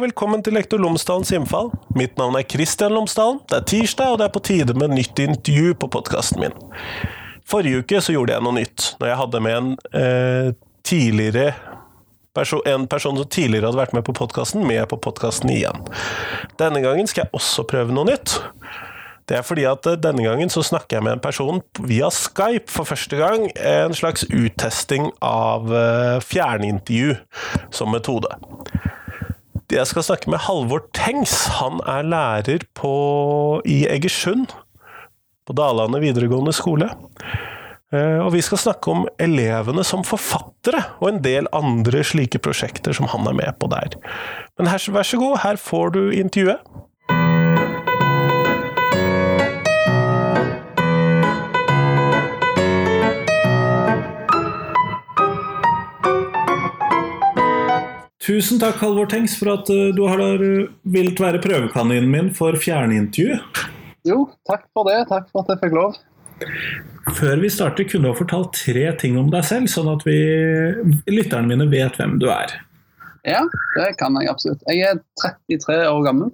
og velkommen til Lektor Lomsdalens innfall. Mitt navn er Kristian Lomsdalen. Det er tirsdag, og det er på tide med nytt intervju på podkasten min. Forrige uke så gjorde jeg noe nytt, når jeg hadde med en eh, tidligere perso en person som tidligere hadde vært med på podkasten, med på podkasten igjen. Denne gangen skal jeg også prøve noe nytt. Det er fordi at eh, denne gangen så snakker jeg med en person via Skype for første gang. En slags uttesting av eh, fjernintervju som metode. Jeg skal snakke med Halvor Tengs. Han er lærer på, i Egersund. På Dalane videregående skole. Eh, og vi skal snakke om elevene som forfattere, og en del andre slike prosjekter som han er med på der. Men her, vær så god, her får du intervjuet. Tusen takk, Halvor Tengs, for at eh, du har eh, villet være prøvekaninen min for fjernintervju. Jo, takk for det. Takk for at jeg fikk lov. Før vi starter, kunne du ha fortalt tre ting om deg selv, sånn at vi, lytterne mine vet hvem du er. Ja, det kan jeg absolutt. Jeg er 33 år gammel.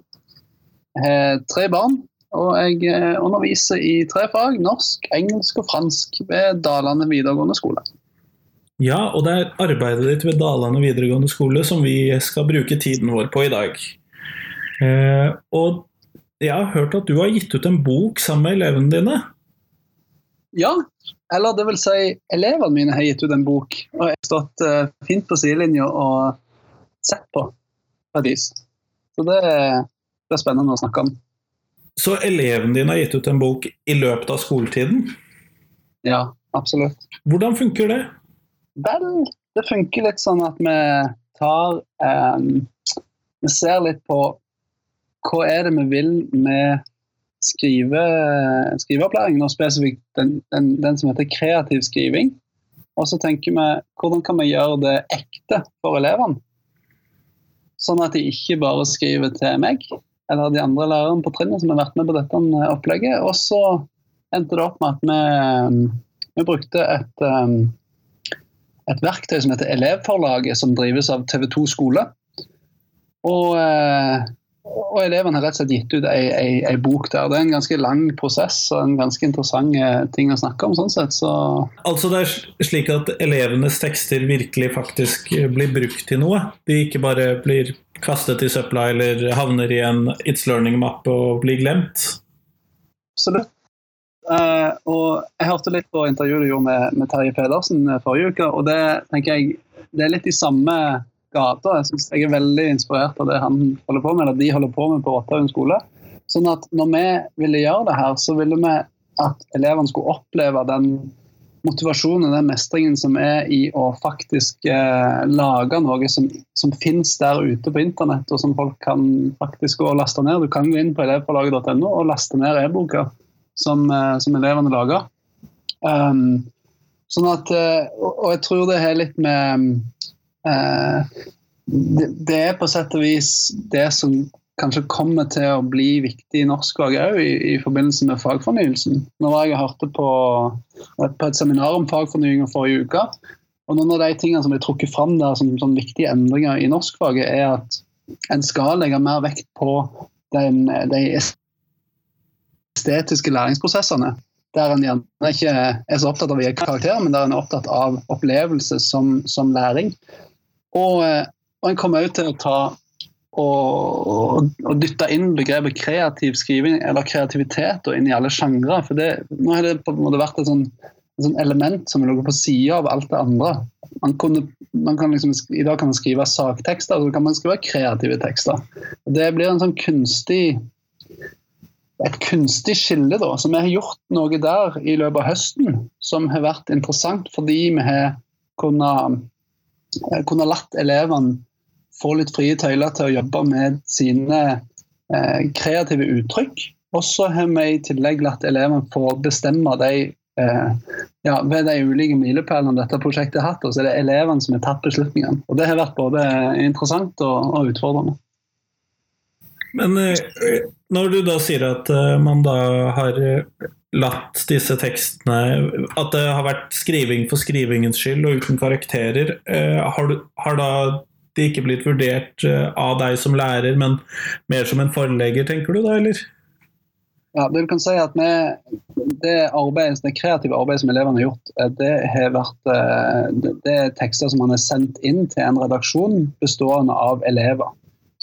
Jeg har tre barn. Og jeg eh, underviser i tre fag, norsk, engelsk og fransk, ved Dalane videregående skole. Ja, og det er arbeidet ditt ved Dalane videregående skole som vi skal bruke tiden vår på i dag. Eh, og jeg har hørt at du har gitt ut en bok sammen med elevene dine? Ja, eller det vil si elevene mine har gitt ut en bok. Og jeg har stått eh, fint på sidelinja og sett på Paradis. Så det, det er spennende å snakke om. Så elevene dine har gitt ut en bok i løpet av skoletiden? Ja, absolutt. Hvordan funker det? Vel, det funker litt sånn at vi tar um, Vi ser litt på hva er det vi vil med skrive, skriveopplæringen, og spesifikt den, den, den, som heter kreativ skriving. Og så tenker vi hvordan kan vi gjøre det ekte for elevene? Sånn at de ikke bare skriver til meg eller de andre lærerne på trinnet som har vært med på dette opplegget. Og så endte det opp med at vi, vi brukte et um, et verktøy som heter Elevforlaget, som drives av TV2 skole. Og, eh, og elevene har rett og slett gitt ut ei, ei, ei, bok der. Det er en ganske lang prosess og en ganske interessant eh, ting å snakke om. sånn sett. Så altså det er slik at elevenes tekster virkelig faktisk blir brukt til noe? De ikke bare blir kastet i søpla eller havner i en It's Learning-mappe og blir glemt? Absolutt. Uh, og Jeg hørte litt på intervjuet du gjorde med, med, Terje Pedersen eh, forrige uke. og det tenker jeg, det er litt i samme gata. Jeg, synes jeg er veldig inspirert av det han holder på med, eller de holder på med på Rotthaug skole. Sånn at når vi ville gjøre det her, så ville vi at elevene skulle oppleve den motivasjonen den mestringen som er i å faktisk uh, lage noe som, som finnes der ute på internett, og som folk kan faktisk gå og laste ned. Du kan gå inn på elevforlaget.no og laste ned e-boka som, eh, som elevene lager. Um, sånn at, eh, og jeg tror det har litt med uh, det, det, er på sett og vis det som kanskje kommer til å bli viktig i norskfaget òg, i, i, forbindelse med fagfornyelsen. Nå var jeg hørte på, på et seminar om fagfornying forrige uke. og Noen av de tingene som blir trukket fram der som, som viktige endringer i norskfaget, er at en skal legge mer vekt på den, de estetiske læringsprosessene. Der en gjerne ikke er så opptatt av å gi karakter, men der en er opptatt av opplevelse som, som læring. Og, eh, og en kommer òg til å ta og, og, dytte inn begrepet kreativ skriving eller kreativitet og inn i alle sjangre. For det, nå har det på en måte vært et sånn, sånn element som lå på sida av alt det andre. Man kunne, man liksom, I dag kan man skrive saktekster, og så kan man skrive kreative tekster. Det blir en sånn kunstig et kunstig skille, da. Så vi har gjort noe der i løpet av høsten som har vært interessant, fordi vi har kunnet, eh, kunnet latt elevene få litt frie tøyler til å jobbe med sine eh, kreative uttrykk. Og så har vi i tillegg latt elevene få bestemme de eh, ja, ved de ulike milepælene dette prosjektet har hatt, og så er det elevene som har tatt beslutningene. Og Det har vært både interessant og, og utfordrende. Men eh, når du da sier at eh, man da har eh, latt disse tekstene At det har vært skriving for skrivingens skyld og uten karakterer, har, du, har da de ikke blitt vurdert av deg som lærer, men mer som en forlegger, tenker du da, eller? Ja, du kan si at det, arbeidet, det kreative arbeidet som elevene har gjort, det, har vært, det er tekster som man har sendt inn til en redaksjon bestående av elever.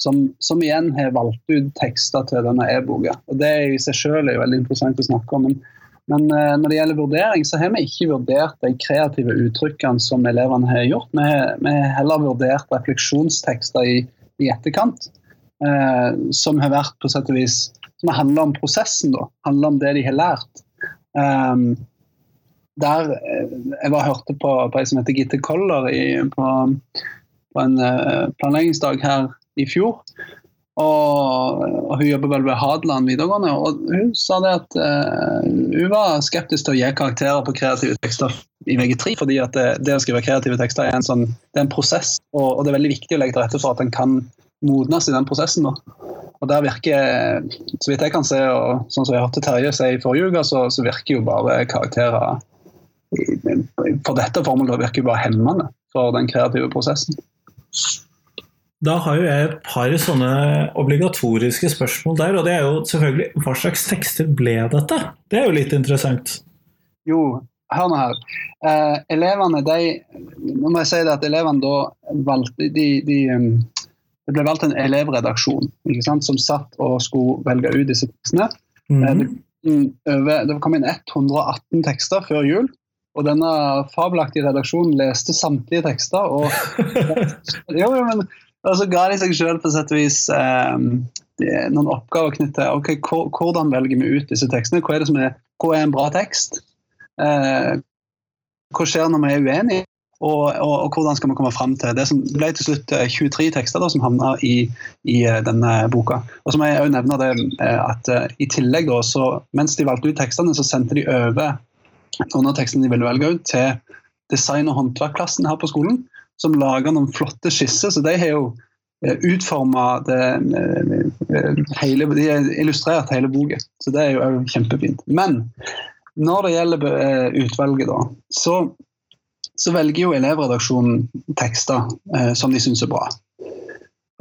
Som, som igjen har valgt ut tekster til denne e-boka. Og Det i seg selv er jo veldig interessant å snakke om. Men, men eh, når det gjelder vurdering, så har vi ikke vurdert de kreative uttrykkene som elevene har gjort. Vi har, vi har heller vurdert refleksjonstekster i, i etterkant, eh, som har vært på sett og vis som handler om prosessen, da. Handler om det de har lært. Um, der Jeg var hørte på, på ei som heter Gitte Koller i, på, på, en uh, planleggingsdag her i fjor. Og, og hun jobber vel ved Hadeland videregående. og Hun sa det at uh, hun var skeptisk til å gi karakterer på kreative tekster i VG3, fordi at det, det, å skrive kreative tekster er en, sånn, det er en prosess, og, og, det er veldig viktig å legge til rette for at en kan modnes i den prosessen. da. Og der virker, så vidt jeg kan se, og sånn som jeg hørte Terje si i forrige uke, så, så, virker jo bare karakterer For dette formålet virker jo bare hemmende for den kreative prosessen. Da har jo jeg et par sånne obligatoriske spørsmål der, og det er jo selvfølgelig hva slags tekster ble dette? Det er jo litt interessant. Jo, hør nå her. Eh, elevene, de Nå må jeg si det at elevene da valgte de, de, det ble valgt en elevredaksjon ikke sant, som satt og skulle velge ut disse tekstene. Mm. Det, det kom inn 118 tekster før jul. Og denne fabelaktige redaksjonen leste samtlige tekster. Og, jo, men, og så ga de seg sjøl på sett og vis eh, noen oppgaver knyttet til okay, hvordan velger vi ut disse tekstene. Hva er, det som er, hva er en bra tekst? Eh, hva skjer når vi er uenige? Og, og, og, hvordan skal vi komme fram til det som ble til slutt 23 eh, tekster da, som havna i, i, eh, denne boka. Og så må jeg også nevne det eh, at i tillegg da, så mens de valgte ut tekstene, så sendte de over noen av tekstene de ville velge ut til design- og håndverkklassen her på skolen, som laga noen flotte skisser. Så de har jo utforma hele De har illustrert hele boka, så det er jo kjempefint. Men når det gjelder utvalget, da, så så velger jo elevredaksjonen tekster eh, som de syns er bra.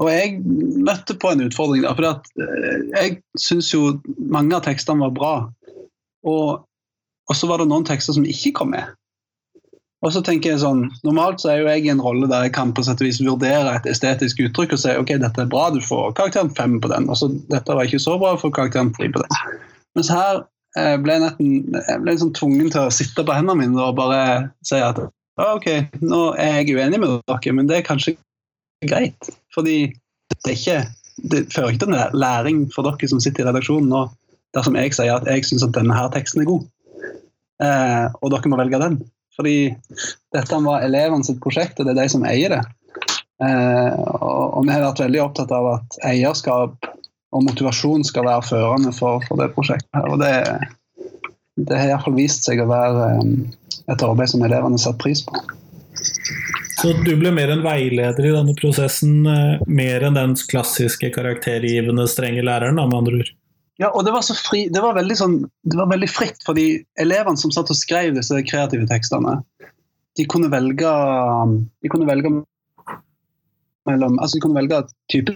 Og jeg møtte på en utfordring der. For eh, jeg syns jo mange av tekstene var bra. Og, og, så var det noen tekster som ikke kom med. Og så tenker jeg sånn, Normalt så er jo jeg i en rolle der jeg kan på sett og vis vurdere et estetisk uttrykk og si ok, dette er bra, du får karakteren fem på den. Og så dette var ikke så bra, får karakteren tre på den. Mens her eh, ble jeg netten, jeg ble sånn tvungen til å sitte på hendene mine og bare si at OK, nå er jeg uenig med dere, men det er kanskje greit. Fordi det, er ikke, det fører ikke til læring for dere som sitter i redaksjonen nå, dersom jeg sier at jeg syns denne her teksten er god, eh, og dere må velge den. Fordi dette var elevene sitt prosjekt, og det er de som eier det. Eh, og, vi har vært veldig opptatt av at eierskap og motivasjon skal være førende for, for det prosjektet. og det, det har iallfall vist seg å være um, et arbeid som elevene setter pris på. Så du ble mer en veileder i denne prosessen, eh, mer enn den klassiske karaktergivende, strenge læreren, med andre ord? Ja, og det var, så fri, det var, veldig, sånn, det var veldig fritt, fordi elevene som satt og skrev disse kreative tekstene, de kunne velge, de kunne velge mellom altså De kunne velge type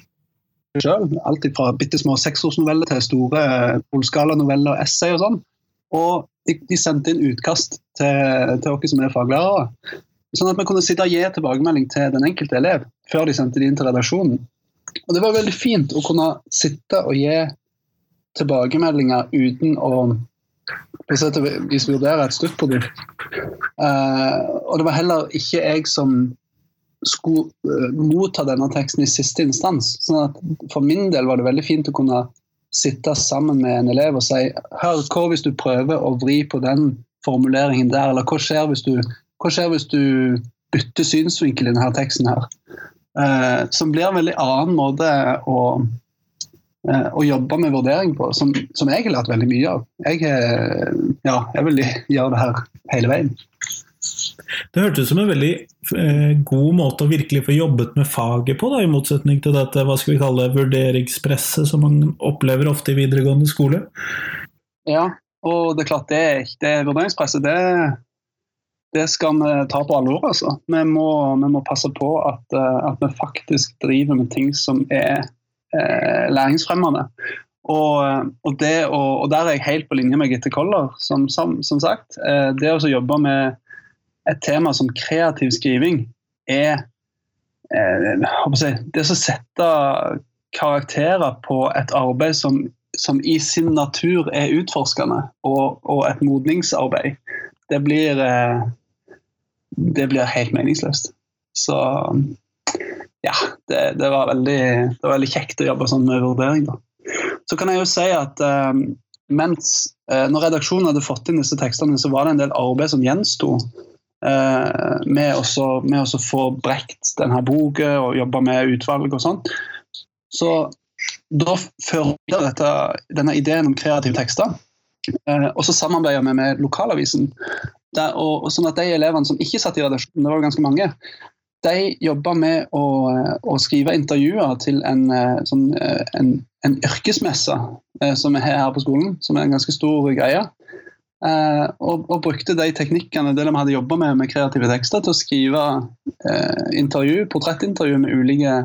sjøl. Alt fra bitte små seksårsnoveller til store fullskala-noveller og essay og sånn. Og de, de sendte inn utkast til, til oss som er faglærere. Sånn at vi kunne sitte og gi tilbakemelding til den enkelte elev før de sendte det inn til redaksjonen. Og det var veldig fint å kunne sitte og gi tilbakemeldinger uten å hvis vurdere et sluttprodukt. Uh, og det var heller ikke jeg som skulle uh, motta denne teksten i siste instans. sånn at For min del var det veldig fint å kunne sitte sammen med en elev og si hør, hva hvis du prøver å vri på den formuleringen der, eller hva skjer hvis du, skjer hvis du bytter synsvinkel i denne teksten her? Uh, som blir en veldig annen måte å, eh, å jobbe med vurdering på, som, som, jeg har lært veldig mye av. Jeg, ja, jeg vil gjøre det her hele veien. Det hørtes ut som en veldig eh, god måte å virkelig få jobbet med faget på, da, i motsetning til dette hva skal vi kalle vurderingspresset som man opplever ofte i videregående skole. Ja, og det er klart det, det vurderingspresset det, det skal vi ta på alvor. altså. Vi må, vi må passe på at, eh, at, vi faktisk driver med ting som er eh, læringsfremmende. Og, og, det, og, og, der er jeg helt på linje med Gitte Koller, som, som, som sagt. Eh, det å jobbe med et tema som kreativ skriving er eh, Det å sette karakterer på et arbeid som, som i sin natur er utforskende, og, et modningsarbeid, det blir eh, det blir helt meningsløst. Så ja, det, det, var veldig, det, var veldig, kjekt å jobbe sånn med vurdering. da. Så kan jeg jo si at eh, mens eh, når redaksjonen hadde fått inn disse tekstene, så var det en del arbeid som gjensto. Eh, med, å få brekt denne boka og jobbe med utvalg og sånn. Så da førte dette, denne ideen om kreative tekster. Eh, og så samarbeider vi med lokalavisen. Der, og, og, sånn at De elevene som ikke satt i redaksjonen, det var jo ganske mange, de jobba med å, å, skrive intervjuer til en, eh, sånn, eh, en, en yrkesmesse eh, som vi har her på skolen, som er en ganske stor greie. Og, og, brukte de teknikkene det de hadde jobba med med kreative tekster, til å skrive intervju, portrettintervju med ulike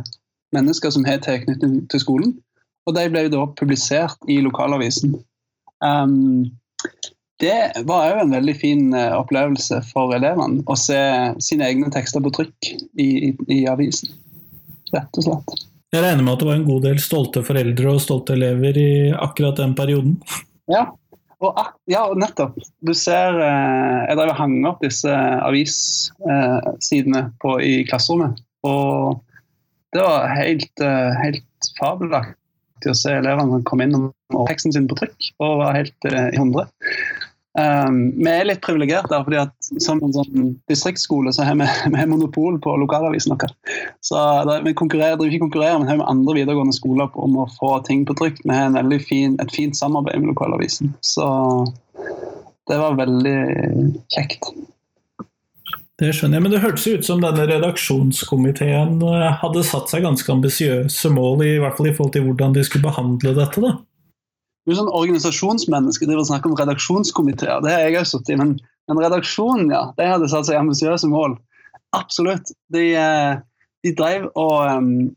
mennesker som har tilknytning til skolen. Og de ble da publisert i lokalavisen. Um, det var òg en veldig fin eh, opplevelse for elevene å se sine egne tekster på trykk i, i, i avisen. Rett og slett. Jeg regner med at det var en god del stolte foreldre og stolte elever i akkurat den perioden? Ja, og, ja nettopp. Du ser eh, Jeg drev og hang opp disse avissidene på, i klasserommet. Og det var helt, eh, helt fabelaktig å se elevene komme inn og teksten sin på trykk og var helt i hundre. Um, vi er litt privilegerte fordi at som en sånn distriktsskole så har vi, vi monopol på lokalavisen vår. Så der, vi konkurrerer, driver ikke konkurrerer, men har med andre videregående skoler om å få ting på trykk. Vi har fin, et fint samarbeid med lokalavisen. Så det var veldig kjekt. Det skjønner jeg, men det hørtes ut som denne redaksjonskomiteen eh, hadde satt seg ganske ambisiøse mål, i hvert fall i forhold til hvordan de skulle behandle dette? da? Du er sånn organisasjonsmenneske, det vil snakke om redaksjonskomiteer. Det har jeg òg sittet i. Men, men redaksjonen, ja, de hadde satt seg ambisiøse mål. Absolutt. De, eh, de drev og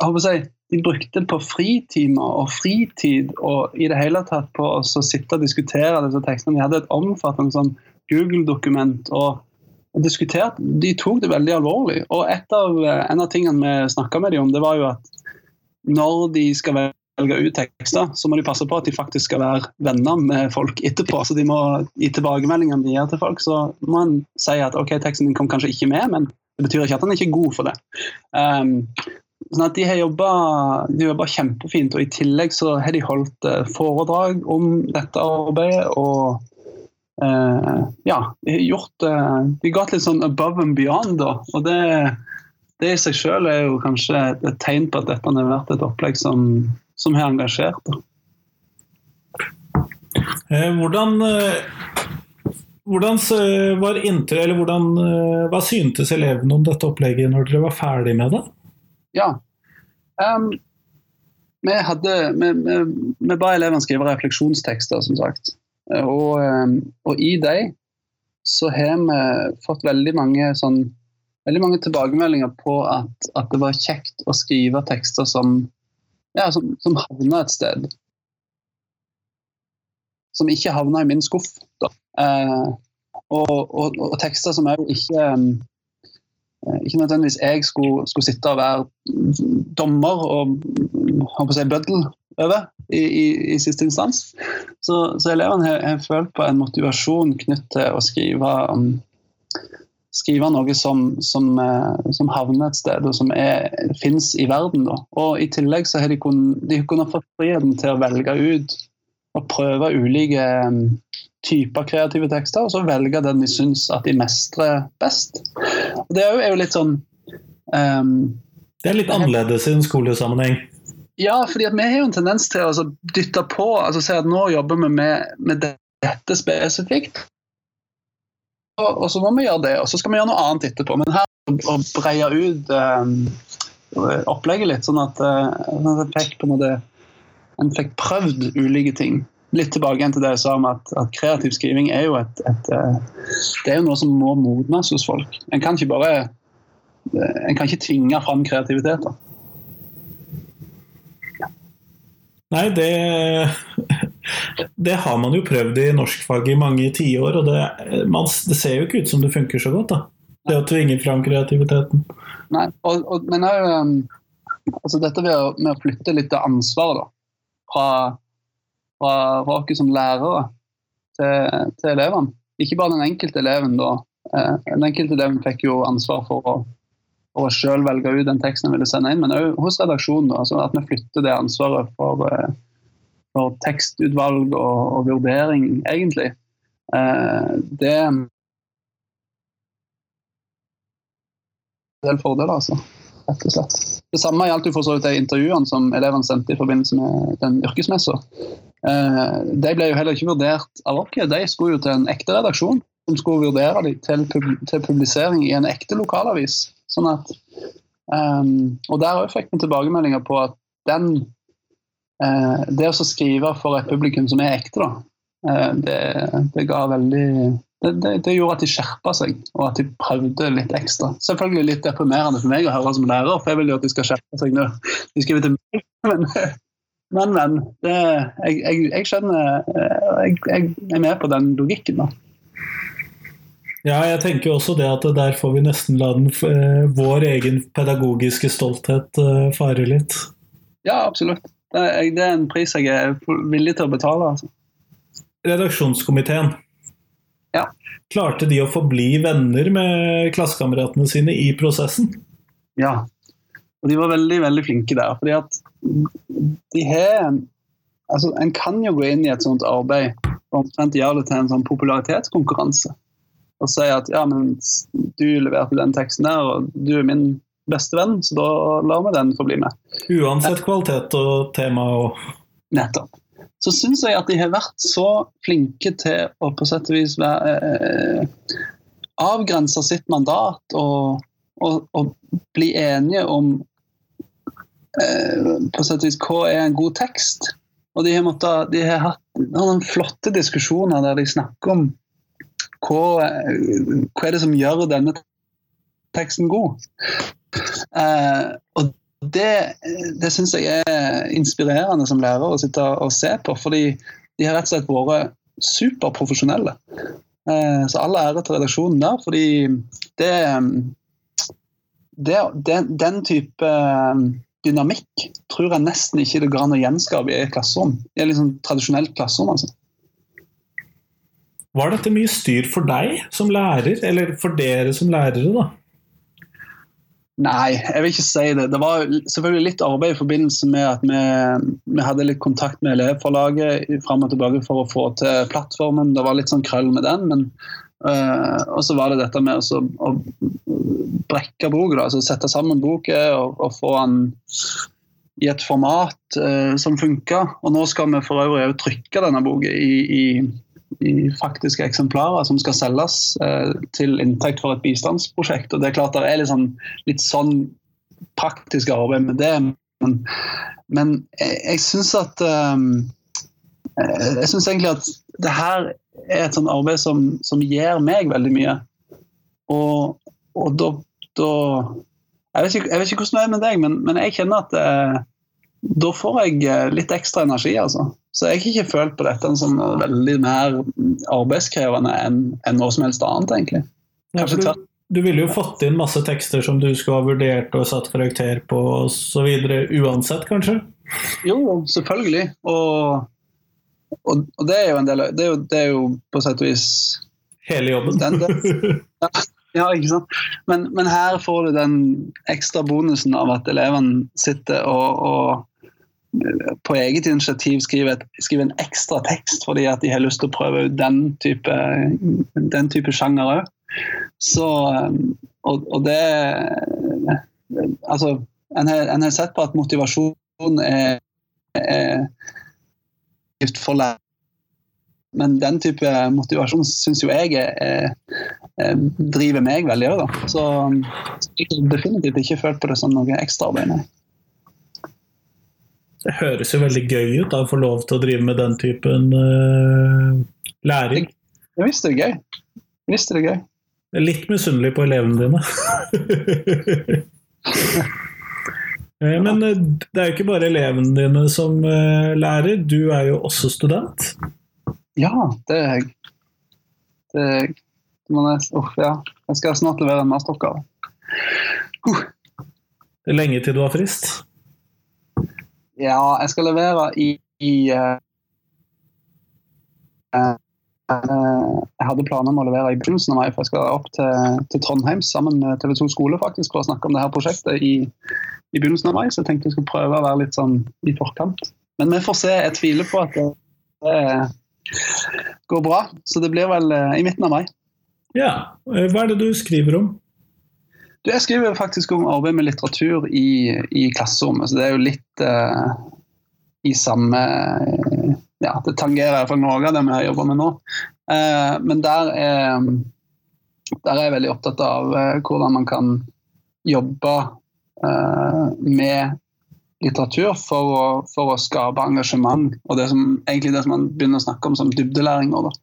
jeg håper å si, De brukte på fritimer og fritid og i det hele tatt på å sitte og diskutere disse tekstene. De hadde et omfattende sånn Google-dokument og, og diskutert. De tok det veldig alvorlig. Og av, eh, En av tingene vi snakka med dem om, det var jo at når de skal være velge ut tekster, så må de passe på at de faktisk skal være venner med folk etterpå. Så de må, I tilbakemeldingene de gir til folk, så må en si at ok, teksten din kom kanskje ikke med, men det betyr ikke at han er ikke god for det. Um, sånn at De har jobba kjempefint, og i tillegg så har de holdt uh, foredrag om dette arbeidet. og uh, ja, gjort uh, De har gått litt sånn above and beyond, da. og det, det i seg selv er jo kanskje et tegn på at dette har vært et opplegg som, som har engasjert. Eh, hvordan, eh, hvordan var inntrykk, eller hvordan, eh, Hva syntes elevene om dette opplegget når dere var ferdig med det? Ja, um, vi, hadde, vi, vi, vi, ba elevene skrive refleksjonstekster, som sagt. Og, og i dem så har vi fått veldig mange, sånn, veldig mange tilbakemeldinger på at, at, det var kjekt å skrive tekster som ja, som, som havna et sted. Som ikke havna i min skuff. Eh, og, og, og, tekster som òg ikke eh, ikke nødvendigvis jeg skulle, skulle, sitte og være dommer og håper si, bøddel over i, i, i, siste instans. Så, så elevene har, følt på en motivasjon knyttet til å skrive um, skrive noe som, som, eh, som, havner et sted, og som fins i verden. Da. Og I tillegg så har de kunnet, de kunnet fått friheten til å velge ut og prøve ulike um, typer kreative tekster, og så velge den de syns at de mestrer best. Og det er jo litt sånn um, Det er litt annerledes i en skolesammenheng? Ja, fordi vi har jo en tendens til å dytte på, altså si at nå jobber vi med, med dette spesifikt og så må vi gjøre det, og så skal vi gjøre noe annet etterpå. Men her å breie ut um, opplegget litt, sånn at, uh, at fikk på en måte en fikk prøvd ulike ting. litt tilbake igjen til det jeg sa om at, at kreativ skriving er jo et, et, Det er jo noe som må modnes hos folk. En kan ikke bare En kan ikke tvinge fram kreativitet. da. Nei, det Det har man jo prøvd i norskfaget i mange tiår, og det, man, det, ser jo ikke ut som det funker så godt. da. Det å tvinge fram kreativiteten. Nei, og, og, men òg um, altså dette med å, med å, flytte litt av ansvaret da, fra, fra, fra oss som lærere til, til, elevene. Ikke bare den enkelte eleven. da. Eh, den enkelte eleven fikk jo ansvar for å, å selv velge ut den teksten han ville sende inn, men òg hos redaksjonen. Da, altså at vi flytter det ansvaret for uh, for tekstutvalg og, og vurdering, egentlig. Eh, det er en del fordeler, altså. Rett og slett. Det samme gjaldt jo for så vidt de intervjuene som elevene sendte i forbindelse med den yrkesmessa. Eh, de ble jo heller ikke vurdert av oss. De skulle jo til en ekte redaksjon som skulle vurdere dem til, til publisering i en ekte lokalavis. Sånn at, um, og Der òg fikk vi tilbakemeldinger på at den det å skrive for et publikum som er ekte, da, eh, det, det, ga veldig det, det, det, gjorde at de skjerpa seg, og at de prøvde litt ekstra. Selvfølgelig litt deprimerende for meg å høre som lærer, for jeg vil jo at de skal skjerpe seg nå. de skriver til meg. Men, men, men det, jeg, jeg, jeg, skjønner eh, jeg, jeg, er med på den logikken, da. Ja, jeg tenker også det at der får vi nesten la den, vår egen pedagogiske stolthet fare litt. Ja, absolutt. Det er, det er en pris jeg er villig til å betale. Altså. Redaksjonskomiteen. Ja. Klarte de å forbli venner med klassekameratene sine i prosessen? Ja, og de var veldig veldig flinke der. fordi at de har altså En kan jo gå inn i et sånt arbeid og omtrent gjøre det til en sånn popularitetskonkurranse. Og si at ja, men du leverte den teksten der, og du er min bestevenn, så da lar vi den få bli med. Uansett kvalitet og tema og Nettopp. Så syns jeg at de har vært så flinke til å på sett og vis være, eh, avgrense sitt mandat og, og, og, bli enige om eh, på sett og vis hva er en god tekst. Og de har, måttet, de har hatt noen flotte diskusjoner der de snakker om hva, hva er det som gjør denne teksten god. Eh, og det, det syns jeg er inspirerende som lærer å sitte og se på, fordi de har rett og slett vært superprofesjonelle. Eh, så all ære til redaksjonen der, fordi det, det, den, Den type eh, dynamikk tror jeg nesten ikke det går an å gjenskape i et klasserom. I et liksom tradisjonelt klasserom. altså. Var dette mye styr for deg som lærer, eller for dere som lærere, da? Nei, jeg vil ikke si det. Det var selvfølgelig litt arbeid i forbindelse med at vi, vi hadde litt kontakt med elevforlaget fram og tilbake for å få til plattformen. Det var litt sånn krøll med den. men uh, Og så var det dette med å, å brekke boka, altså sette sammen boka og, og, få den i et format uh, som funka. Og nå skal vi for øvrig trykke denne boka i, i i faktiske eksemplarer som skal selges eh, til inntekt for et bistandsprosjekt. og det er klart det er litt sånn, litt sånn praktisk arbeid med det. Men, men jeg, jeg syns at eh, Jeg syns egentlig at det her er et sånt arbeid som, som gir meg veldig mye. Og, og da, da jeg, vet ikke, jeg, vet ikke, hvordan det er med deg, men, men jeg kjenner at eh, da får jeg eh, litt ekstra energi, altså. Så jeg har ikke følt på dette som veldig mer arbeidskrevende enn en noe som helst annet, egentlig. Ja, du, du, ville jo fått inn masse tekster som du skulle ha vurdert og satt karakter på osv. uansett, kanskje? Jo, selvfølgelig. Og, og, og, det er jo en del det er jo, det er jo på sett og vis Hele jobben. Den, den, ja, ja, ikke sant. Men, men, her får du den ekstra bonusen av at elevene sitter og, og på eget initiativ skriver, et, skriver, en ekstra tekst fordi at de har lyst til å prøve ut den type, den type sjanger òg. Så og, og, det Altså, en har, sett på at motivasjon er, er for lærer. Men den type motivasjon syns jo jeg er, er, driver meg veldig òg, da. Så jeg har definitivt ikke følt på det som noe ekstraarbeid. Det høres jo veldig gøy ut da, å få lov til å drive med den typen uh, læring. Jeg visste det er gøy. Jeg visste det er gøy. Jeg er litt misunnelig på elevene dine. Eh, men eh, det er jo ikke bare elevene dine som lærer, du er jo også student? Ja, det er jeg. Det er jeg. Uff, ja. Jeg skal snart levere en masteroppgave. Uh. Det er lenge til du har frist? Ja, jeg skal levere i, i uh, uh, Jeg hadde planer om å levere i begynnelsen av mai, for jeg skal opp til, til Trondheim sammen med TV 2 skole faktisk, for å snakke om det her prosjektet i, i, begynnelsen av mai. Så jeg tenkte jeg skulle prøve å være litt sånn i forkant. Men vi får se. Jeg tviler på at det, det går bra. Så det blir vel i midten av mai. Ja. Hva er det du skriver om? Du, jeg skriver faktisk om arbeid med litteratur i, i klasserommet, så det er jo litt uh, i samme Ja, det tangerer i noe av det vi jobber med nå. Uh, men der er, der er jeg veldig opptatt av uh, hvordan man kan jobbe med litteratur for å, for å, skape engasjement, og det som, egentlig det som man begynner å snakke om som dybdelæring da,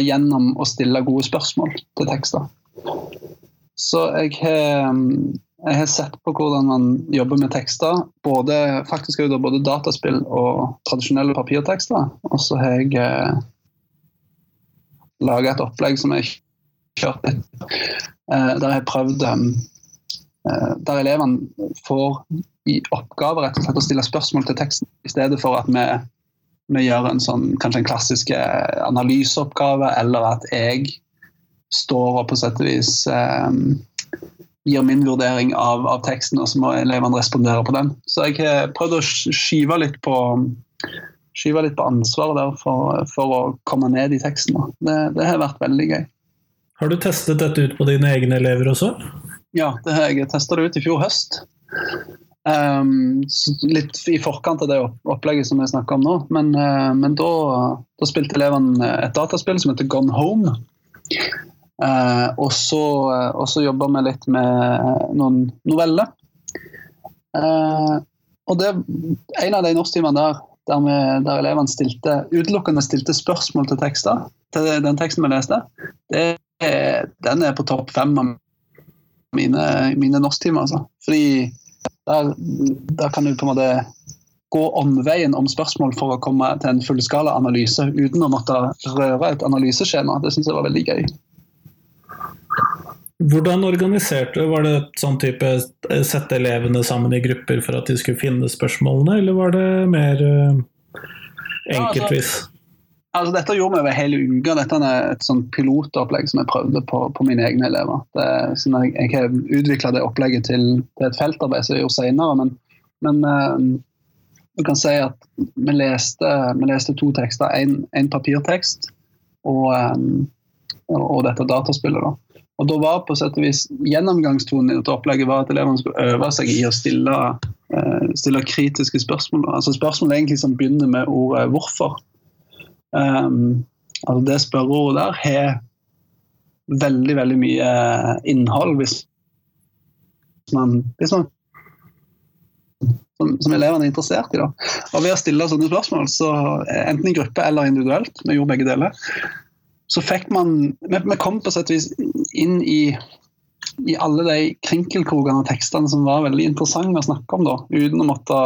gjennom å stille gode spørsmål til tekster. Så jeg har, jeg har, sett på hvordan man jobber med tekster. Både, faktisk er det både dataspill og tradisjonelle papirtekster. Og så har jeg eh, laga et opplegg som jeg kjørte litt. Eh, der jeg har prøvd eh, Der elevene får i oppgave rett og slett å stille spørsmål til teksten, i stedet for at vi, vi gjør en sånn, kanskje en klassisk eh, analyseoppgave, eller at jeg står og på sett og vis eh, gir min vurdering av, av, teksten, og så må elevene respondere på den. Så jeg har prøvd å skyve litt på, skyve litt på ansvaret der for, for, å komme ned i teksten. Det, det, har vært veldig gøy. Har du testet dette ut på dine egne elever også? Ja, det har jeg testa det ut i fjor høst. Um, litt i forkant av det opplegget som vi snakker om nå. Men, uh, men da, da, spilte elevene et dataspill som heter Gone Home. Eh, og så uh, jobber vi litt med noen noveller. Eh, og det, En av de norsktimene der der, der elevene stilte, utelukkende stilte spørsmål til tekster, til den teksten vi leste, det, den er på topp fem av mine, mine norsktimer. Altså. Fordi der, der, kan du på en måte gå omveien om spørsmål for å komme til en fullskala analyse uten å måtte røre et analyseskjema. Det syns jeg var veldig gøy. Hvordan organiserte Var det sånn type eh, sette elevene sammen i grupper for at de skulle finne spørsmålene, eller var det mer enkeltvis? Ja, altså, altså, dette gjorde vi over hele uka. Dette er et sånn pilotopplegg som jeg prøvde på, på mine egne elever. Det, jeg, jeg, har utvikla det opplegget til, til, et feltarbeid som jeg gjorde senere, men, men uh, du kan si at vi leste, vi leste to tekster. En, papirtekst og, um, og dette dataspillet. da. Og da var på sett og vis Gjennomgangstonen i dette opplegget var at elevene skulle øve seg i å stille, uh, stille kritiske spørsmål. Altså Spørsmål egentlig som begynner med ordet 'hvorfor'. Um, altså Det spørreordet der har veldig, veldig mye innhold hvis man, hvis man som, som, elevene er interessert i. Da. Og Ved å stille sånne spørsmål, så enten i gruppe eller individuelt, vi gjorde begge deler, så fikk man Vi, vi kom på sett og vis inn i, i alle de krinkelkrokene og tekstene som var veldig interessante å snakke om, da, uten å måtte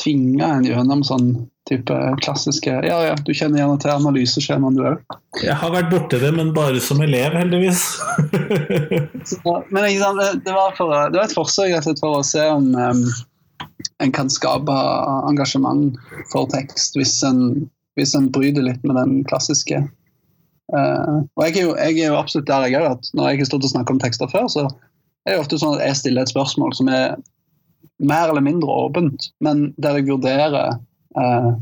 tvinge en gjennom sånn type klassiske Ja, ja, du kjenner gjerne til analyseskjemaene, du òg. Jeg har vært borti det, men bare som elev, heldigvis. så, men det var, for, det var, et forsøk for å se om um, en kan skape engasjement for tekst hvis en, hvis en bryter litt med den klassiske Uh, og jeg er, jo, jeg er, jo, absolutt der jeg er. at Når jeg har stått og snakket om tekster før, så er det ofte sånn at jeg stiller et spørsmål som er mer eller mindre åpent, men der jeg vurderer, uh,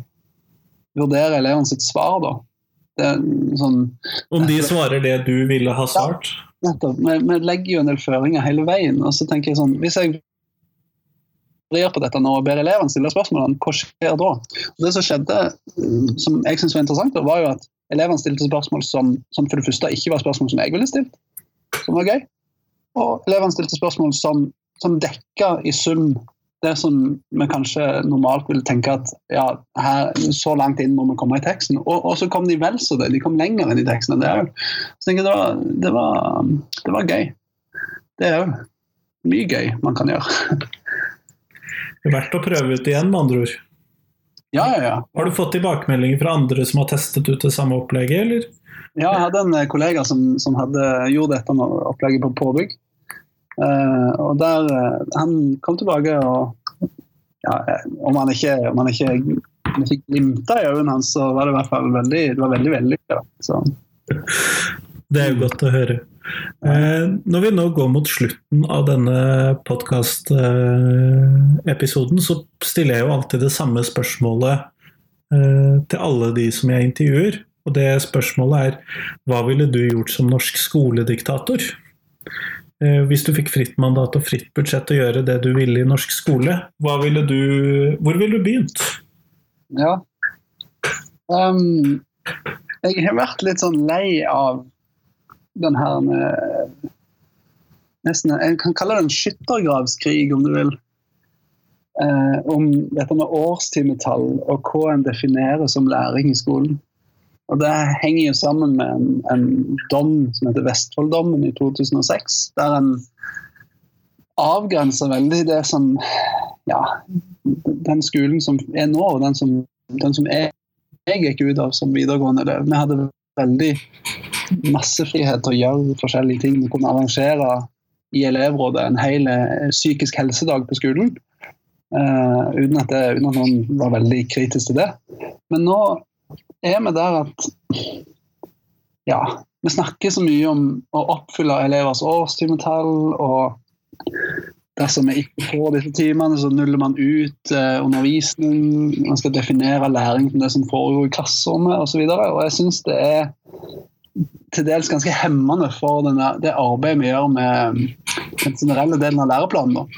vurderer eleven sitt svar. da. Sånn, Om de svarer det du ville ha svart? Ja, nettopp. Vi, legger jo en del føringer hele veien. og så tenker jeg sånn, Hvis jeg vrir på dette nå og ber elevene stille spørsmålene, hva skjer da? Og det som skjedde, som jeg syns var interessant, var jo at Elevene stilte spørsmål som, som, for det første ikke var spørsmål som jeg ville stilt, som var gøy. Og elevene stilte spørsmål som, som dekka i sum det som vi kanskje normalt ville tenke at ja, her, så langt inn må vi komme i teksten. Og, og så kom de vel så det. De kom lenger inn i teksten enn det òg. Så tenker jeg det var, det var, det var gøy. Det er òg mye gøy man kan gjøre. Det er verdt å prøve ut igjen, med andre ord. Ja, ja, ja. Har du fått tilbakemeldinger fra andre som har testet ut det samme opplegget, eller? Ja, jeg hadde en kollega som, som hadde, gjorde dette med opplegget på påbygg. Uh, og der, uh, Han kom tilbake og ja, Om han ikke, om han ikke, om ikke glimta i øynene hans, så var det i hvert fall veldig det var veldig vellykka. Det er jo godt å høre. Uh, når vi nå går mot slutten av denne podkast-episoden, så stiller jeg jo alltid det samme spørsmålet til alle de som jeg intervjuer. Og det spørsmålet er hva ville du gjort som norsk skolediktator? Eh, hvis du fikk fritt mandat og fritt budsjett til å gjøre det du ville i norsk skole, ville du, hvor ville du begynt? Ja. Um, jeg har vært litt sånn lei av den her nesten, Jeg kan kalle det en skyttergravskrig, om du vil. Eh, om dette med årstimetall og hva en definerer som læring i skolen. Og Det henger jo sammen med en, en dom som heter Vestfolddommen i 2006, der en avgrenser veldig det som ja, den skolen som er nå, og den som, den som jeg, jeg gikk ut av som videregående elev. Vi hadde veldig masse frihet til å gjøre forskjellige ting. Vi kunne arrangere i elevrådet en hel eh, psykisk helsedag på skolen. Uh, uten, at det, uten, at noen var veldig kritisk til det. Men nå er vi der at ja, vi snakker så mye om å oppfylle elevers årstimetall. og Dersom vi ikke får disse timene, så nuller man ut uh, undervisning. Man skal definere læring som det som foregår i klasserommet osv. Jeg syns det er til dels ganske hemmende for denne, det arbeidet vi gjør med den generelle delen av læreplanen.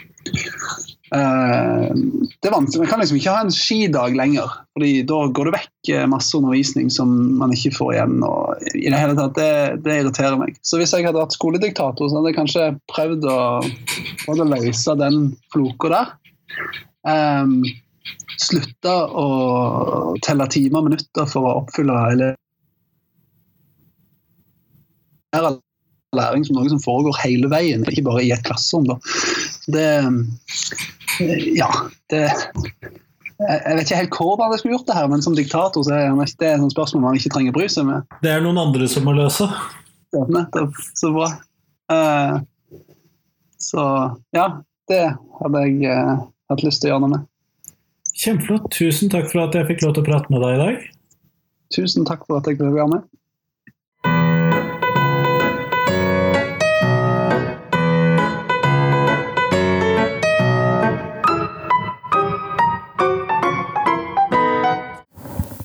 Uh, det er vanskelig. Man kan liksom ikke ha en skidag lenger, fordi da går det vekk eh, masse undervisning som man ikke får igjen. og i Det hele tatt, det, det irriterer meg. Så hvis jeg hadde vært skolediktator, så hadde jeg kanskje prøvd å, å løse den floka der. Um, slutte å telle timer og minutter for å oppfylle eller læring som noe som foregår hele veien, ikke bare i et klasserom. Da. Det ja, det jeg vet ikke helt hvordan jeg skulle gjort det her, men som diktator så er det et spørsmål man ikke trenger å bry seg med. Det er noen andre som må løse. Ja, nettopp. Så bra. Uh, så ja, det hadde jeg uh, hatt lyst til å gjøre noe med. Kjempeflott. Tusen takk for at jeg fikk lov til å prate med deg i dag. Tusen takk for at jeg fikk være med.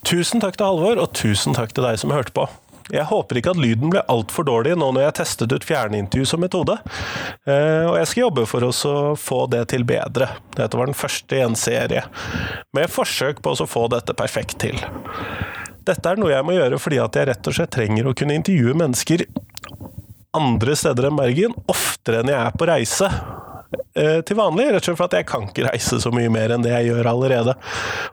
Tusen takk til Halvor, og tusen takk til deg som hørte på. Jeg håper ikke at lyden ble altfor dårlig nå når jeg testet ut fjernintervju som metode. Eh, og jeg skal jobbe for å få det til bedre. Dette var den første i en serie, med forsøk på å få dette perfekt til. Dette er noe jeg må gjøre fordi at jeg rett og slett trenger å kunne intervjue mennesker andre steder enn Bergen, oftere enn jeg er på reise. Eh, til vanlig, rett og slett for at jeg kan ikke reise så mye mer enn det jeg gjør allerede.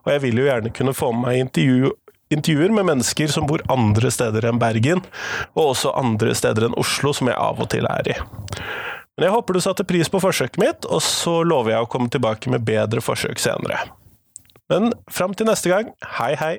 Og jeg vil jo gjerne kunne få med meg intervju, intervjuer med mennesker som bor andre steder enn Bergen, og også andre steder enn Oslo, som jeg av og til er i. Men jeg håper du satte pris på forsøket mitt, og så lover jeg å komme tilbake med bedre forsøk senere. Men fram til neste gang, hei hei!